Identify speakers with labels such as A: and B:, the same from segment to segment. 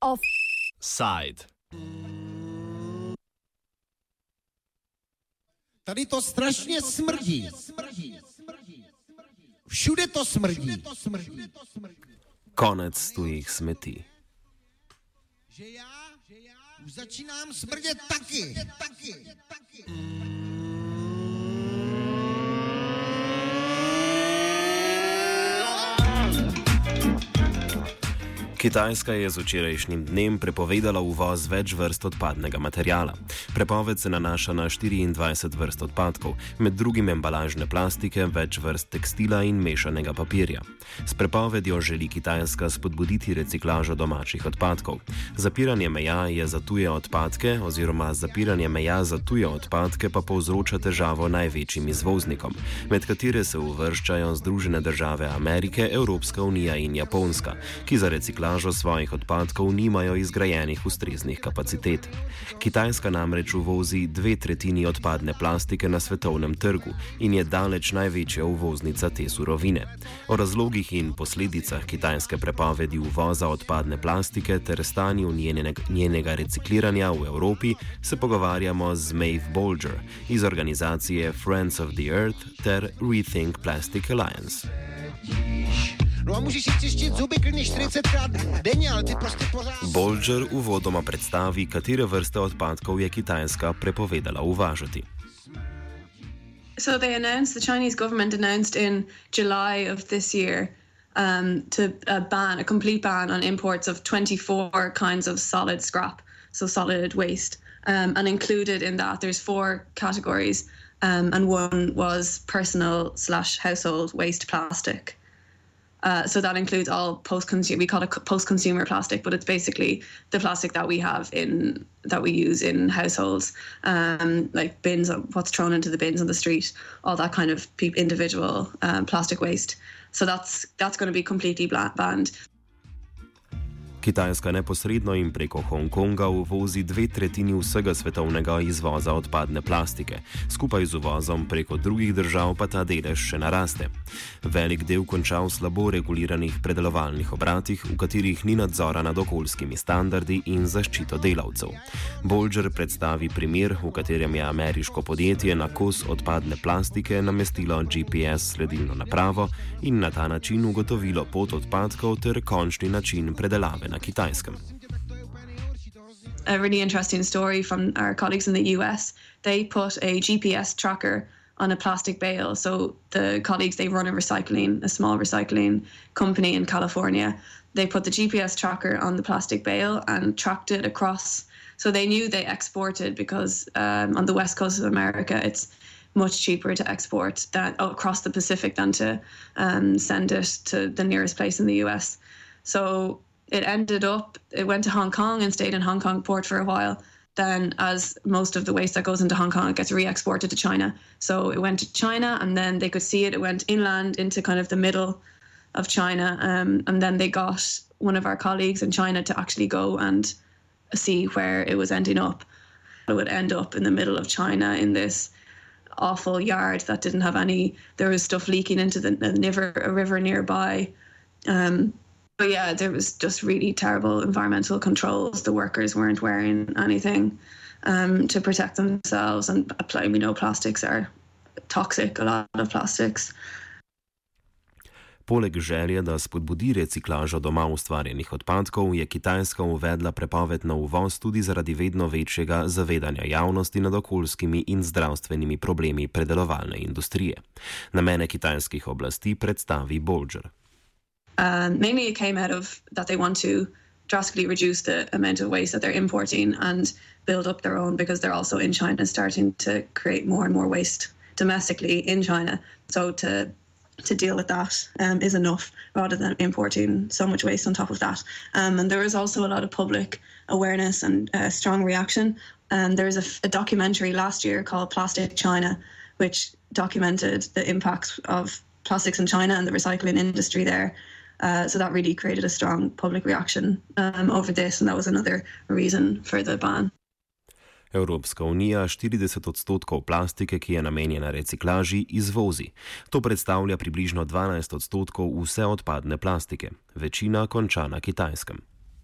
A: Offside.
B: Tady to strašně smrdí. Všude to smrdí.
A: Konec smeti.
B: Že já, že já už začínám smrdět taky. taky, taky.
A: Kitajska je z včerajšnjim dnem prepovedala uvoz več vrst odpadnega materijala. Prepoved se nanaša na 24 vrst odpadkov, med drugim embalažne plastike, več vrst tekstila in mešanega papirja. S prepovedjo želi Kitajska spodbuditi reciklažo domačih odpadkov. Zapiranje meja je za tuje odpadke, oziroma zapiranje meja za tuje odpadke pa povzroča težavo največjim izvoznikom, med katere se uvrščajo Združene države Amerike, Evropska unija in Japonska, ki za reciklažo reciklažo svojih odpadkov nimajo izgrajenih ustreznih kapacitet. Kitajska namreč uvozi dve tretjini odpadne plastike na svetovnem trgu in je daleč največja uvoznica te surovine. O razlogih in posledicah kitajske prepovedi uvoza odpadne plastike ter stanju njenega, recikliranja v Evropi se pogovarjamo z Maeve Bolger iz organizacije Friends of the Earth ter Rethink Plastic Alliance.
B: No a můžeš si čistit zuby klidně 40krát denně, ale ty prostě pořád...
A: Bolger uvodoma predstavi, katere vrste odpadkov je Kitajska prepovedala uvažati.
C: So they announced, the Chinese government announced in July of this year um, to uh, ban, a complete ban on imports of 24 kinds of solid scrap, so solid waste. Um, and included in that, there's four categories, um, and one was personal slash household waste plastic. Uh, so that includes all post-consumer. We call it post-consumer plastic, but it's basically the plastic that we have in that we use in households, um, like bins, what's thrown into the bins on the street, all that kind of individual um, plastic waste. So that's that's going to be completely banned.
A: Kitajska neposredno in preko Hongkonga uvozi dve tretjini vsega svetovnega izvoza odpadne plastike, skupaj z uvozom preko drugih držav pa ta delež še naraste. Velik del konča v slabo reguliranih predelovalnih obratih, v katerih ni nadzora nad okoljskimi standardi in zaščito delavcev. Bolger predstavi primer, v katerem je ameriško podjetje na kos odpadne plastike namestilo GPS sledilno napravo in na ta način ugotovilo pot odpadkov ter končni način predelave.
C: A really interesting story from our colleagues in the US. They put a GPS tracker on a plastic bale. So the colleagues they run a recycling, a small recycling company in California. They put the GPS tracker on the plastic bale and tracked it across. So they knew they exported because um, on the west coast of America, it's much cheaper to export that oh, across the Pacific than to um, send it to the nearest place in the US. So it ended up it went to Hong Kong and stayed in Hong Kong port for a while. Then, as most of the waste that goes into Hong Kong it gets re-exported to China, so it went to China, and then they could see it. It went inland into kind of the middle of China, um, and then they got one of our colleagues in China to actually go and see where it was ending up. It would end up in the middle of China in this awful yard that didn't have any. There was stuff leaking into the, the river, a river nearby. Um, but yeah, there was just really terrible environmental controls. The workers weren't wearing anything um, to protect themselves, and we know plastics are toxic. A lot of plastics.
A: Poleg želje, da spodbudi reciklažo doma ustvarjenih odpadkov, je Kitajska uvedla prepoved na uvoz tudi zaradi vedno večjega zavedanja javnosti nad okoljskimi in zdravstvenimi problemi predelovalne industrije. Namene kitajskih oblasti predstavi Bolger.
C: Um, mainly, it came out of that they want to drastically reduce the amount of waste that they're importing and build up their own because they're also in China starting to create more and more waste domestically in China. So to to deal with that um, is enough rather than importing so much waste on top of that. Um, and there was also a lot of public awareness and uh, strong reaction. And there was a, a documentary last year called Plastic China, which documented the impacts of plastics in China and the recycling industry there. Uh, so that really created a strong public reaction um, over this, and that was another reason for the ban.
A: Evropska unija 40 odstotkov plastike, ki je namenjena reciklaži, izvozi. To predstavlja približno 12 odstotkov vse odpadne plastike. Večina konča na kitajskem.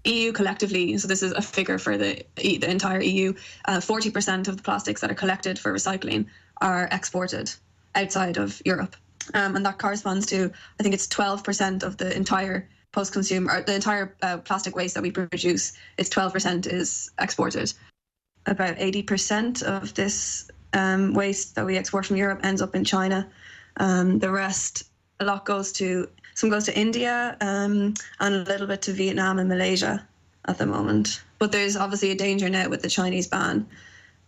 C: EU collectively, so this is a figure for the, the entire EU, uh, 40% of the plastics that are collected for recycling are exported outside of Europe. Um, and that corresponds to, I think it's 12% of the entire post consumer, the entire uh, plastic waste that we produce, it's 12% is exported. About 80% of this um, waste that we export from Europe ends up in China. Um, the rest, a lot goes to some goes to India um, and a little bit to Vietnam and Malaysia at the moment. But there's obviously a danger now with the Chinese ban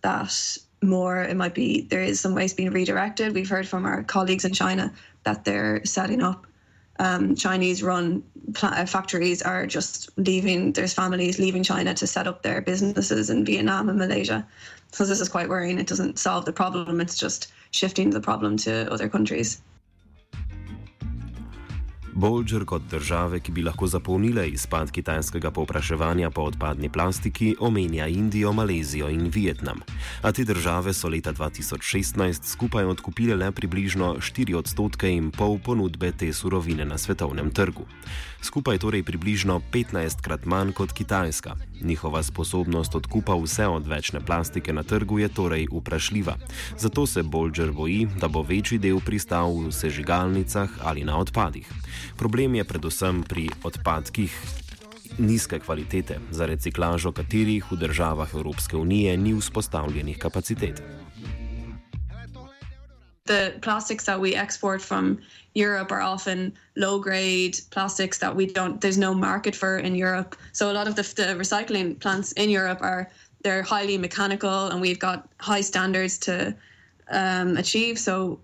C: that more it might be there is some waste being redirected. We've heard from our colleagues in China that they're setting up um, Chinese run uh, factories are just leaving, there's families leaving China to set up their businesses in Vietnam and Malaysia. So this is quite worrying. It doesn't solve the problem, it's just shifting the problem to other countries.
A: Bolger kot države, ki bi lahko zapolnile izpad kitajskega povpraševanja po odpadni plastiki, omenja Indijo, Malezijo in Vietnam. A te države so leta 2016 skupaj odkupile le približno 4 odstotke in pol ponudbe te surovine na svetovnem trgu. Skupaj torej približno 15 krat manj kot Kitajska. Njihova sposobnost odkupa vse odvečne plastike na trgu je torej vprašljiva. Zato se Bolger boji, da bo večji del pristal v sežigalnicah ali na odpadih. Problem je predvsem pri odpadkih nizke kvalitete, za reciklažo katerih v državah Evropske unije ni vzpostavljenih kapacitet.
C: The plastics that we export from Europe are often low grade plastics that we don't, there's no market for in Europe. So a lot of the, the recycling plants in Europe are, they're highly mechanical and we've got high standards to um, achieve. So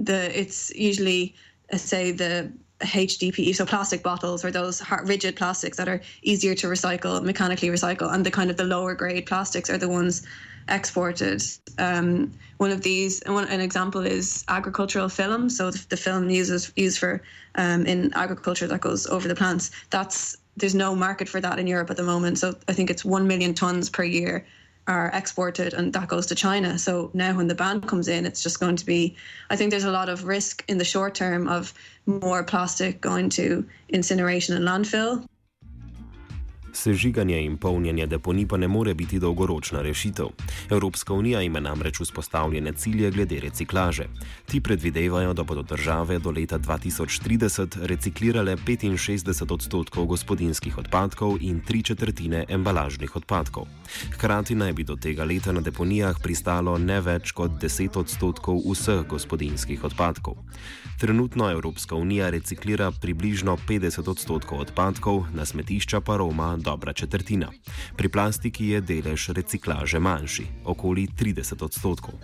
C: the, it's usually, uh, say, the HDPE, so plastic bottles or those hard, rigid plastics that are easier to recycle, mechanically recycle, and the kind of the lower grade plastics are the ones exported. Um, one of these, one, an example is agricultural film. So the, the film uses used for um, in agriculture that goes over the plants. That's there's no market for that in Europe at the moment. So I think it's one million tons per year are exported and that goes to China. So now when the ban comes in, it's just going to be, I think there's a lot of risk in the short term of more plastic going to incineration and landfill.
A: Sežiganje in polnjenje deponij pa ne more biti dolgoročna rešitev. Evropska unija ima namreč vzpostavljene cilje glede reciklaže. Ti predvidevajo, da bodo države do leta 2030 reciklirale 65 odstotkov gospodinskih odpadkov in tri četrtine embalažnih odpadkov. Hkrati naj bi do tega leta na deponijah pristalo ne več kot 10 odstotkov vseh gospodinskih odpadkov. Trenutno Evropska unija reciklira približno 50 odstotkov odpadkov, na smetišča pa Roma dobra četrtina. Pri plastiki je delež reciklaže manjši, okoli 30 odstotkov.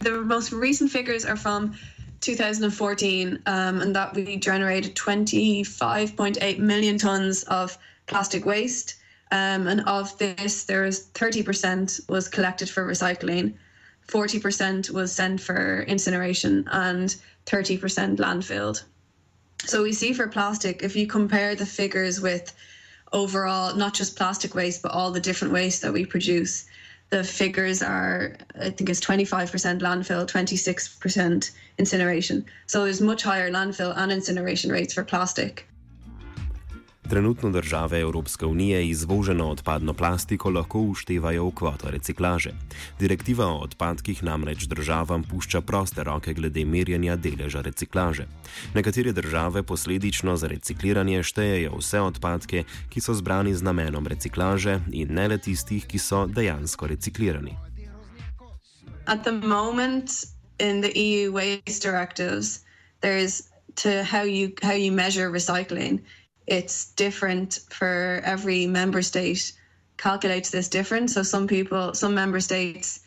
C: The most recent figures are from 2014, um, and that we generated 25.8 million tons of plastic waste. Um, and of this, there is 30% was collected for recycling, 40% was sent for incineration, and 30% landfilled. So we see for plastic, if you compare the figures with overall, not just plastic waste, but all the different waste that we produce, the figures are, I think it's 25% landfill, 26% incineration. So there's much higher landfill and incineration rates for plastic.
A: Trenutno države Evropske unije izvoženo odpadno plastiko lahko uštevajo v kvoto reciklaže. Direktiva o odpadkih namreč državam pušča proste roke glede merjenja deleža reciklaže. Nekatere države posledično za recikliranje štejejo vse odpadke, ki so zbrani z namenom reciklaže in ne le tistih, ki so dejansko reciklirani.
C: At the moment in the EU waste directives, there's to how you how you measure recycling. It's different for every member state. Calculates this different. So some people some member states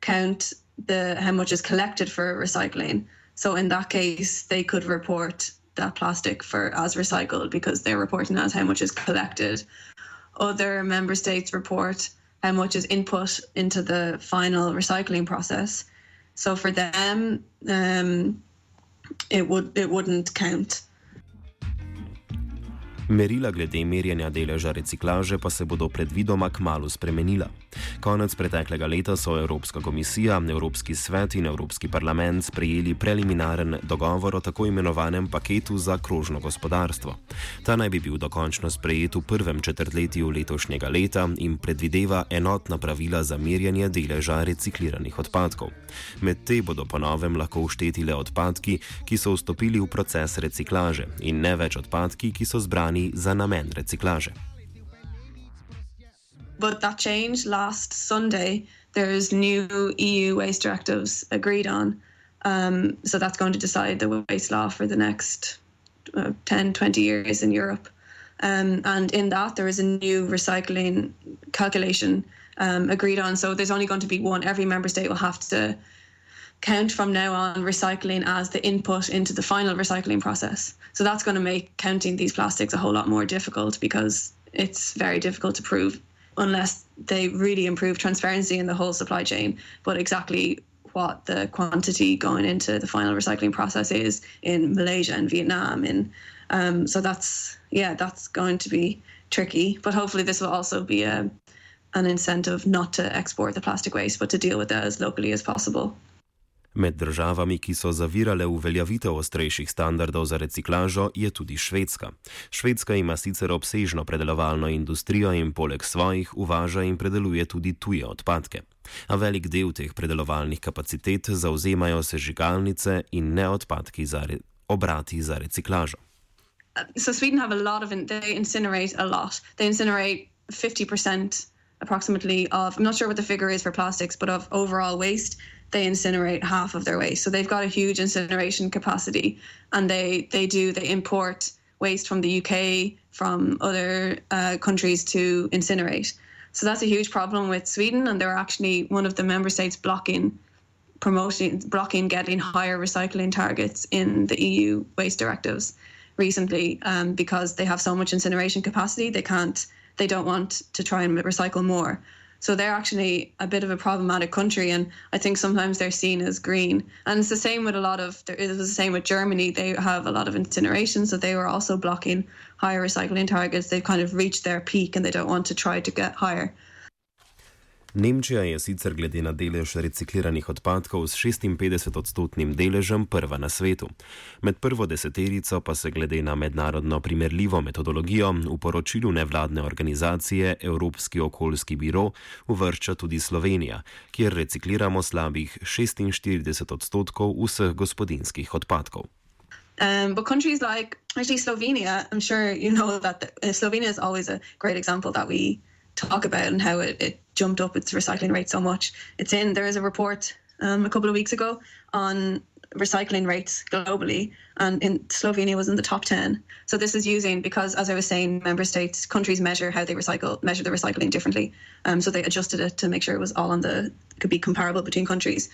C: count the how much is collected for recycling. So in that case they could report that plastic for as recycled because they're reporting as how much is collected. Other member states report how much is input into the final recycling process. So for them um, it would it wouldn't count
A: Merila glede merjenja deleža reciklaže pa se bodo predvidoma k malu spremenila. Konec preteklega leta so Evropska komisija, Evropski svet in Evropski parlament sprejeli preliminaren dogovor o tako imenovanem paketu za krožno gospodarstvo. Ta naj bi bil dokončno sprejet v prvem četrtletju letošnjega leta in predvideva enotna pravila za merjenje deleža recikliranih odpadkov. Med te bodo ponovem lahko ušteti le odpadki, ki so vstopili v proces reciklaže in ne več odpadki, ki so zbrani za namen reciklaže.
C: But that changed last Sunday. There's new EU waste directives agreed on. Um, so that's going to decide the waste law for the next uh, 10, 20 years in Europe. Um, and in that, there is a new recycling calculation um, agreed on. So there's only going to be one. Every member state will have to count from now on recycling as the input into the final recycling process. So that's going to make counting these plastics a whole lot more difficult because it's very difficult to prove unless they really improve transparency in the whole supply chain. But exactly what the quantity going into the final recycling process is in Malaysia and Vietnam. In um, so that's yeah, that's going to be tricky. But hopefully, this will also be a an incentive not to export the plastic waste, but to deal with that as locally as possible.
A: Med državami, ki so zavirale uveljavitev ostrejših standardov za reciklažo, je tudi Švedska. Švedska ima sicer obsežno predelovalno industrijo in poleg svojih uvaža in predeluje tudi tuje odpadke. A velik del teh predelovalnih kapacitet zauzemajo sežigalnice in ne odpadki za obrati za reciklažo.
C: So Sweden have a lot of, they incinerate a lot. They incinerate 50% approximately of, I'm not sure what the figure is for plastics, but of overall waste. They incinerate half of their waste. So they've got a huge incineration capacity, and they they do they import waste from the UK from other uh, countries to incinerate. So that's a huge problem with Sweden, and they're actually one of the member states blocking promoting blocking getting higher recycling targets in the EU waste directives recently um, because they have so much incineration capacity they can't they don't want to try and recycle more so they're actually a bit of a problematic country, and I think sometimes they're seen as green. And it's the same with a lot of. It was the same with Germany. They have a lot of incineration, so they were also blocking higher recycling targets. They've kind of reached their peak, and they don't want to try to get higher.
A: Nemčija je sicer glede na delež recikliranih odpadkov s 56 odstotnim deležem prva na svetu. Med prvo deseterico pa se glede na mednarodno primerljivo metodologijo v poročilu nevladne organizacije Evropski okoljski biro uvršča tudi Slovenija, kjer recikliramo slabih 46 odstotkov vseh gospodinskih odpadkov.
C: Um, but countries like actually Slovenia, I'm sure you know that the, uh, Slovenia is always a great example that we talk about and how it, it jumped up its recycling rate so much. It's in there is a report um, a couple of weeks ago on recycling rates globally, and in Slovenia was in the top ten. So this is using because, as I was saying, member states, countries measure how they recycle, measure the recycling differently. Um, so they adjusted it to make sure it was all on the could be comparable between countries.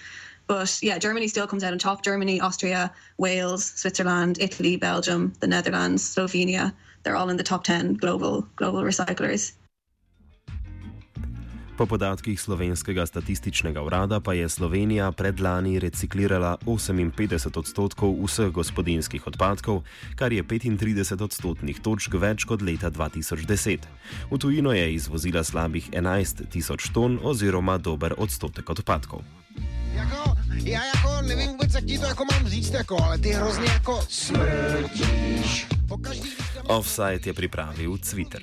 C: But yeah, Germany still comes out on top. Germany, Austria, Wales, Switzerland, Italy, Belgium, the Netherlands, Slovenia. They're all in the top ten global global recyclers.
A: Po podatkih slovenskega statističnega urada pa je Slovenija predlani reciklirala 58 odstotkov vseh gospodinskih odpadkov, kar je 35 odstotnih točk več kot leta 2010. V tujino je izvozila slabih 11 tisoč ton oziroma dober odstotek odpadkov. Jako, ja, jako, ne vem, vůbec, jak ti to jako mám říct, jako, ale ty hrozně jako smrtíš. Offside je pripravil Twitter.